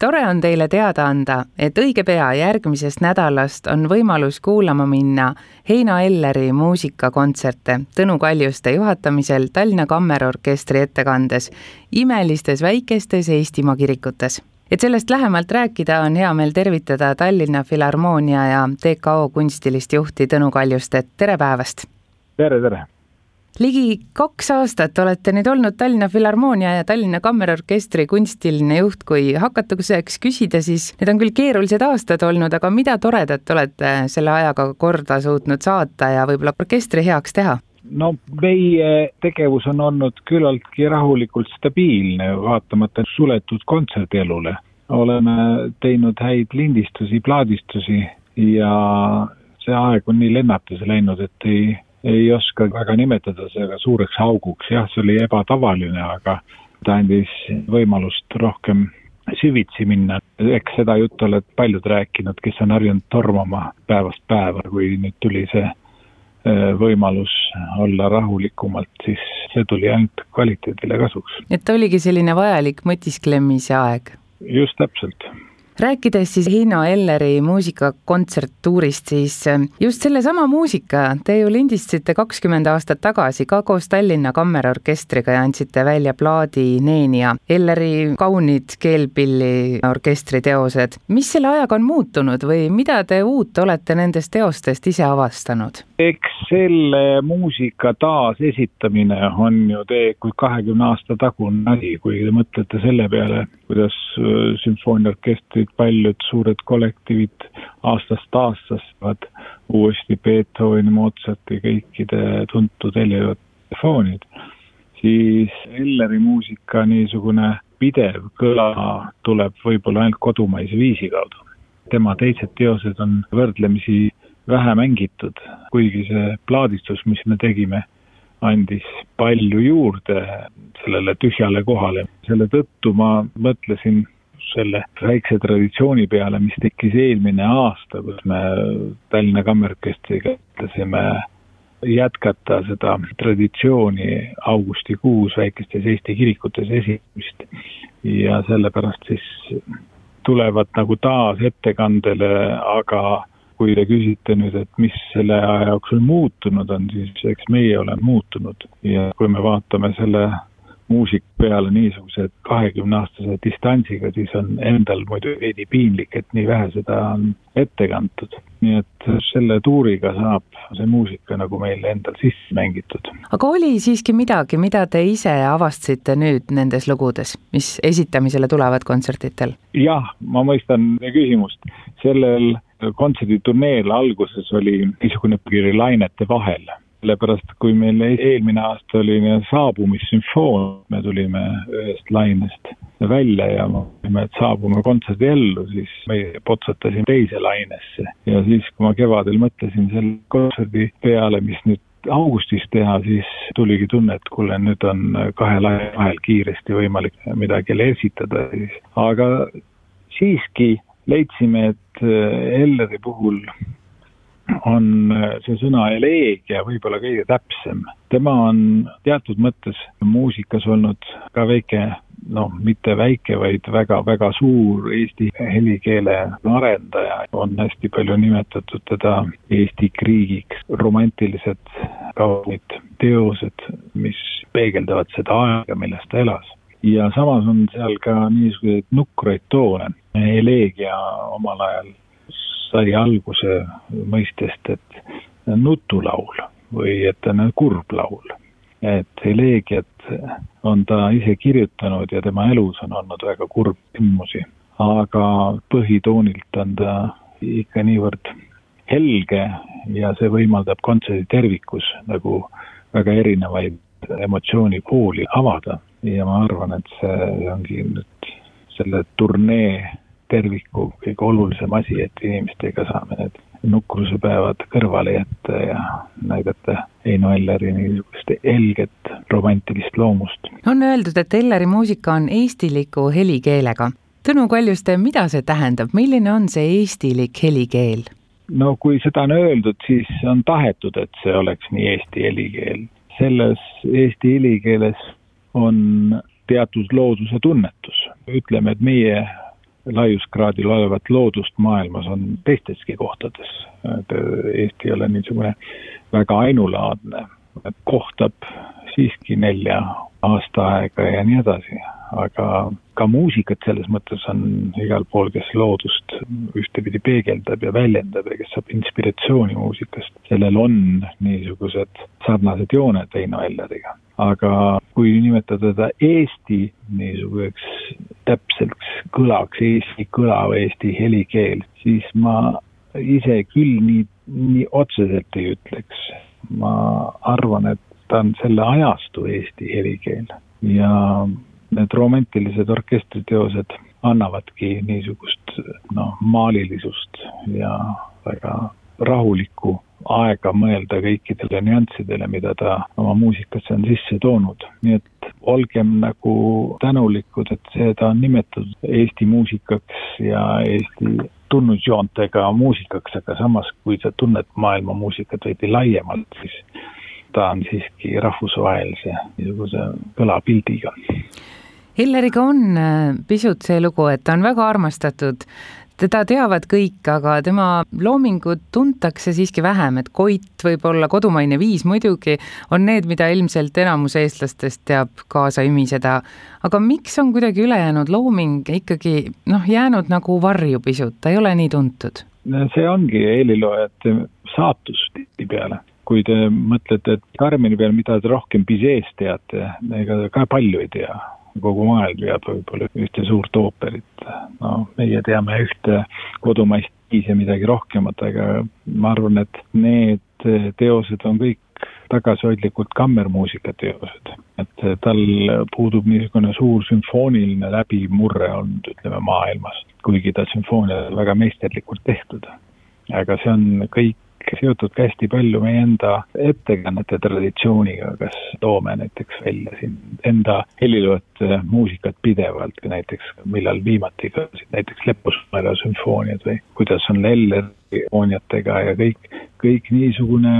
Tore on teile teada anda, et õige pea järgmisest nädalast on võimalus kuulama minna Heino Elleri muusikakontserte Tõnu Kaljuste juhatamisel Tallinna Kammerorkestri ettekandes imelistes väikestes Eestimaa kirikutes. et sellest lähemalt rääkida, on hea meel tervitada Tallinna Filharmoonia ja TKO kunstilist juhti Tõnu Kaljustet, tere päevast! tere, tere! Ligi kaks aastat olete nüüd olnud Tallinna Filharmoonia ja Tallinna Kammerorkestri kunstiline juht, kui hakatuseks küsida, siis need on küll keerulised aastad olnud, aga mida toredat olete selle ajaga korda suutnud saata ja võib-olla orkestri heaks teha? no meie tegevus on olnud küllaltki rahulikult stabiilne, vaatamata suletud kontserdielule. oleme teinud häid lindistusi, plaadistusi ja see aeg on nii lennatusi läinud, et ei ei oska väga nimetada seda suureks auguks, jah, see oli ebatavaline, aga ta andis võimalust rohkem süvitsi minna, eks seda juttu oled paljud rääkinud, kes on harjunud tormama päevast päeva, kui nüüd tuli see äh, võimalus olla rahulikumalt, siis see tuli ainult kvaliteedile kasuks. et oligi selline vajalik mõtisklemise aeg? just täpselt rääkides siis Heino Elleri muusikakontserttuurist, siis ähm, just sellesama muusika te ju lindistasite kakskümmend aastat tagasi ka koos Tallinna Kammerorkestriga ja andsite välja plaadi Neenia, Elleri kaunid keelpilli orkestriteosed. mis selle ajaga on muutunud või mida te uut olete nendest teostest ise avastanud? eks selle muusika taasesitamine on ju tegelikult kahekümne aasta tagune asi, kui te mõtlete selle peale, kuidas äh, sümfooniaorkestrid paljud suured kollektiivid aastast aastast uuesti Beethoveni, Mozarti, kõikide tuntud helivad foonid, siis Elleri muusika niisugune pidev kõla tuleb võib-olla ainult kodumaise viisi kaudu. tema teised teosed on võrdlemisi vähe mängitud, kuigi see plaadistus, mis me tegime, andis palju juurde sellele tühjale kohale. selle tõttu ma mõtlesin selle väikse traditsiooni peale, mis tekkis eelmine aasta, kus me Tallinna Kammerorkestriga ütlesime jätkata seda traditsiooni augustikuus väikestes Eesti kirikutes esimest ja sellepärast siis tulevad nagu taas ettekandele, aga kui te küsite nüüd, et mis selle aja jooksul muutunud on, siis eks meie oleme muutunud ja kui me vaatame selle muusik peale niisuguse kahekümneaastase distantsiga, siis on endal muidu veidi piinlik, et nii vähe seda on ette kantud. nii et selle tuuriga saab see muusika nagu meil endal sisse mängitud. aga oli siiski midagi, mida te ise avastasite nüüd nendes lugudes, mis esitamisele tulevad kontsertidel? jah, ma mõistan küsimust. sellel kontserditurneel alguses oli niisugune lainete vahel sellepärast kui meil eelmine aasta oli saabumissümfoon, me tulime ühest lainest välja ja mõtlesime, et saabume kontserdi ellu, siis meie potsatasime teise lainesse. ja siis, kui ma kevadel mõtlesin selle kontserdi peale, mis nüüd augustis teha, siis tuligi tunne, et kuule, nüüd on kahe laine vahel kiiresti võimalik midagi esitada, siis aga siiski leidsime, et Elleri puhul on äh, see sõna eleegia võib-olla kõige täpsem. tema on teatud mõttes muusikas olnud ka väike, noh, mitte väike, vaid väga-väga suur eesti helikeele arendaja, on hästi palju nimetatud teda Eesti kriigiks, romantilised kaunid teosed, mis peegeldavad seda aega, milles ta elas ja samas on seal ka niisuguseid nukraid toone. eleegia omal ajal sai alguse mõistest, et nutulaul või et on kurb laul. et eleegiat on ta ise kirjutanud ja tema elus on olnud väga kurb sündmusi, aga põhitoonilt on ta ikka niivõrd helge ja see võimaldab kontserdi tervikus nagu väga erinevaid emotsioonipooli avada ja ma arvan, et see ongi nüüd selle turnee terviku kõige olulisem asi, et inimestega saame need nukrusepäevad kõrvale jätta ja näidata Heino Elleri niisugust helget romantilist loomust. on öeldud, et Elleri muusika on eestiliku helikeelega. Tõnu Kaljuste, mida see tähendab, milline on see eestilik helikeel? no kui seda on öeldud, siis on tahetud, et see oleks nii eesti helikeel. selles eesti helikeeles on teatud looduse tunnetus. ütleme, et meie laiuskraadil olevat loodust maailmas on teisteski kohtades. et Eesti ei ole niisugune väga ainulaadne, et kohtab siiski nelja aastaaega ja nii edasi, aga ka muusikat selles mõttes on igal pool, kes loodust ühtepidi peegeldab ja väljendab ja kes saab inspiratsiooni muusikast, sellel on niisugused sarnased jooned Heino Elleriga. Aga kui nimetada teda Eesti niisuguseks täpselt kõlaks Eesti kõlav Eesti helikeel, siis ma ise küll nii, nii otseselt ei ütleks. ma arvan, et ta on selle ajastu Eesti helikeel ja need romantilised orkestriteosed annavadki niisugust noh, maalilisust ja väga rahulikku aega mõelda kõikidele nüanssidele, mida ta oma muusikasse on sisse toonud. nii et olgem nagu tänulikud, et seda on nimetatud Eesti muusikaks ja Eesti tunnusjoontega muusikaks, aga samas, kui sa tunned maailma muusikat veidi laiemalt, siis ta on siiski rahvusvahelise niisuguse kõlapildiga. Hilleriga on äh, pisut see lugu, et ta on väga armastatud, teda teavad kõik, aga tema loomingut tuntakse siiski vähem, et Koit võib-olla, Kodumaine viis muidugi on need, mida ilmselt enamus eestlastest teab kaasa ümiseda. aga miks on kuidagi ülejäänud looming ikkagi noh, jäänud nagu varju pisut, ta ei ole nii tuntud? see ongi heliloojate saatus tihtipeale kui te mõtlete, et Karmeni peal, mida te rohkem Bizet'st teate, ega ka palju ei tea. Kogu maailm teab võib-olla ühte suurt ooperit. no meie teame ühte kodumaist viisi ja midagi rohkemat, aga ma arvan, et need teosed on kõik tagasihoidlikult kammermuusika teosed. et tal puudub niisugune suur sümfooniline läbimurre olnud, ütleme, maailmas, kuigi ta sümfooniad on väga meisterlikult tehtud. aga see on kõik seotud ka hästi palju meie enda ettekannete traditsiooniga, kas toome näiteks välja siin enda heliloojate muusikat pidevalt, näiteks millal viimati kõlasid näiteks Lepusmäele sümfooniad või kuidas on Lelleri fooniatega ja kõik, kõik niisugune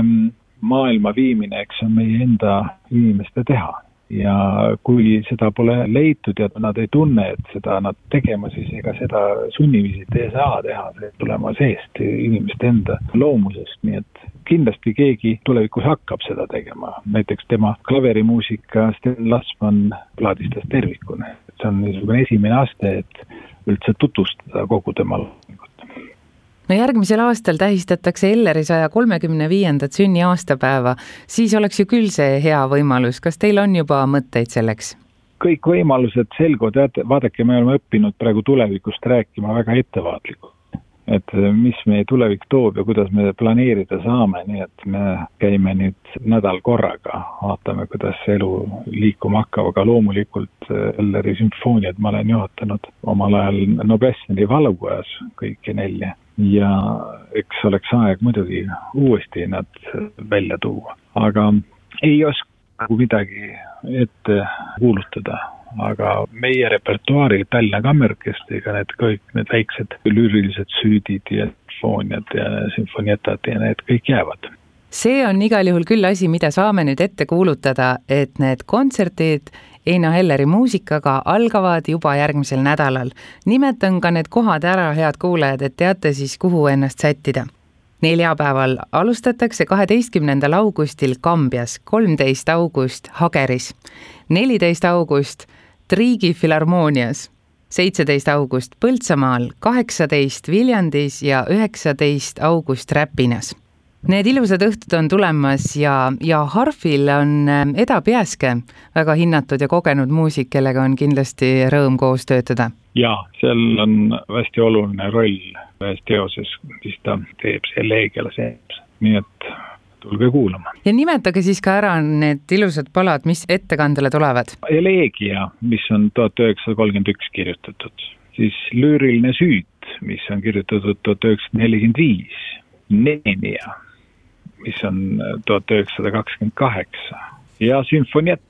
maailma viimine, eks on meie enda inimeste teha ja kui seda pole leitud ja nad ei tunne, et seda nad tegema, siis ega seda sunniviisit ei saa teha, see peab tulema seest, inimeste enda loomusest, nii et kindlasti keegi tulevikus hakkab seda tegema, näiteks tema klaverimuusika Sten Lasman plaadistas tervikuna, et see on niisugune esimene aste, et üldse tutvustada kogu tema no järgmisel aastal tähistatakse Elleri saja kolmekümne viiendat sünniaastapäeva, siis oleks ju küll see hea võimalus, kas teil on juba mõtteid selleks? kõik võimalused selguvad, vaadake, me oleme õppinud praegu tulevikust rääkima väga ettevaatlikult. et mis meie tulevik toob ja kuidas me planeerida saame, nii et me käime nüüd nädal korraga, vaatame, kuidas elu liikuma hakkab, aga loomulikult Elleri sümfooniat ma olen juhatanud omal ajal Noblessneri valukojas kõiki nelja ja eks oleks aeg muidugi uuesti nad välja tuua, aga ei oska midagi ette kuulutada, aga meie repertuaaril Tallinna Kammerorkestriga need kõik need väiksed lüürilised süüdid ja sümfooniad ja sümfonietad ja need kõik jäävad. See on igal juhul küll asi, mida saame nüüd ette kuulutada, et need kontserdid Eino Helleri muusikaga algavad juba järgmisel nädalal. nimetan ka need kohad ära, head kuulajad, et teate siis, kuhu ennast sättida. neljapäeval alustatakse kaheteistkümnendal augustil Kambjas, kolmteist august Hageris, neliteist august Triigi Filharmoonias, seitseteist august Põltsamaal, kaheksateist Viljandis ja üheksateist august Räpinas Need ilusad õhtud on tulemas ja, ja Harfil on ähm, Eda Pääske, väga hinnatud ja kogenud muusik, kellega on kindlasti rõõm koos töötada. jaa, seal on hästi oluline roll ühes teoses, mis ta teeb, see Leegiala sees, nii et tulge kuulama. ja nimetage siis ka ära need ilusad palad, mis ettekandele tulevad. Eleegia, mis on tuhat üheksasada kolmkümmend üks kirjutatud, siis lüüriline süüt, mis on kirjutatud tuhat üheksasada nelikümmend viis Nenia, mis on tuhat üheksasada kakskümmend kaheksa. Ja sümfoniett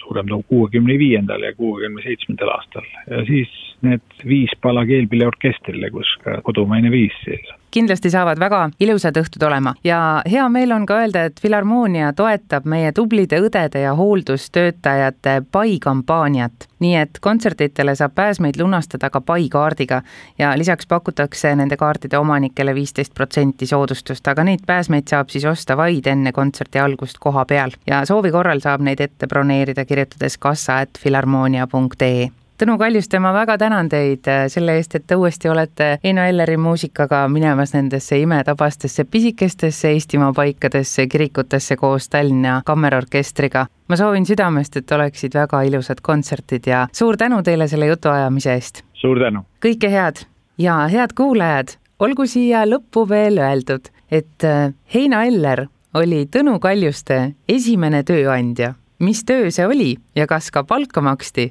suurem kuuekümne viiendal ja kuuekümne seitsmendal aastal. Ja siis need viis pala keelpilleorkestrile, kus ka kodumaine viis sees on kindlasti saavad väga ilusad õhtud olema. Ja hea meel on ka öelda, et Filharmoonia toetab meie tublide õdede ja hooldustöötajate pai kampaaniat. nii et kontsertidele saab pääsmeid lunastada ka pai kaardiga ja lisaks pakutakse nende kaartide omanikele viisteist protsenti soodustust, aga neid pääsmeid saab siis osta vaid enne kontserti algust koha peal. Ja soovi korral saab neid ette broneerida, kirjutades kassa.filharmoonia.ee Tõnu Kaljuste, ma väga tänan teid äh, selle eest, et te uuesti olete Eino Elleri muusikaga minemas nendesse imetabastesse pisikestesse Eestimaa paikadesse, kirikutesse koos Tallinna Kammerorkestriga. ma soovin südamest, et oleksid väga ilusad kontserdid ja suur tänu teile selle jutuajamise eest! suur tänu! kõike head ja head kuulajad, olgu siia lõppu veel öeldud, et äh, Heino Eller oli Tõnu Kaljuste esimene tööandja mis töö see oli ja kas ka palka maksti,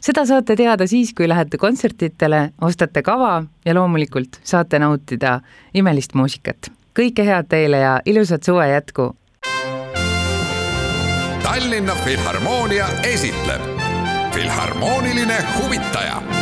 seda saate teada siis, kui lähete kontsertidele, ostate kava ja loomulikult saate nautida imelist muusikat. kõike head teile ja ilusat suve jätku! Tallinna Filharmoonia esitleb Filharmooniline huvitaja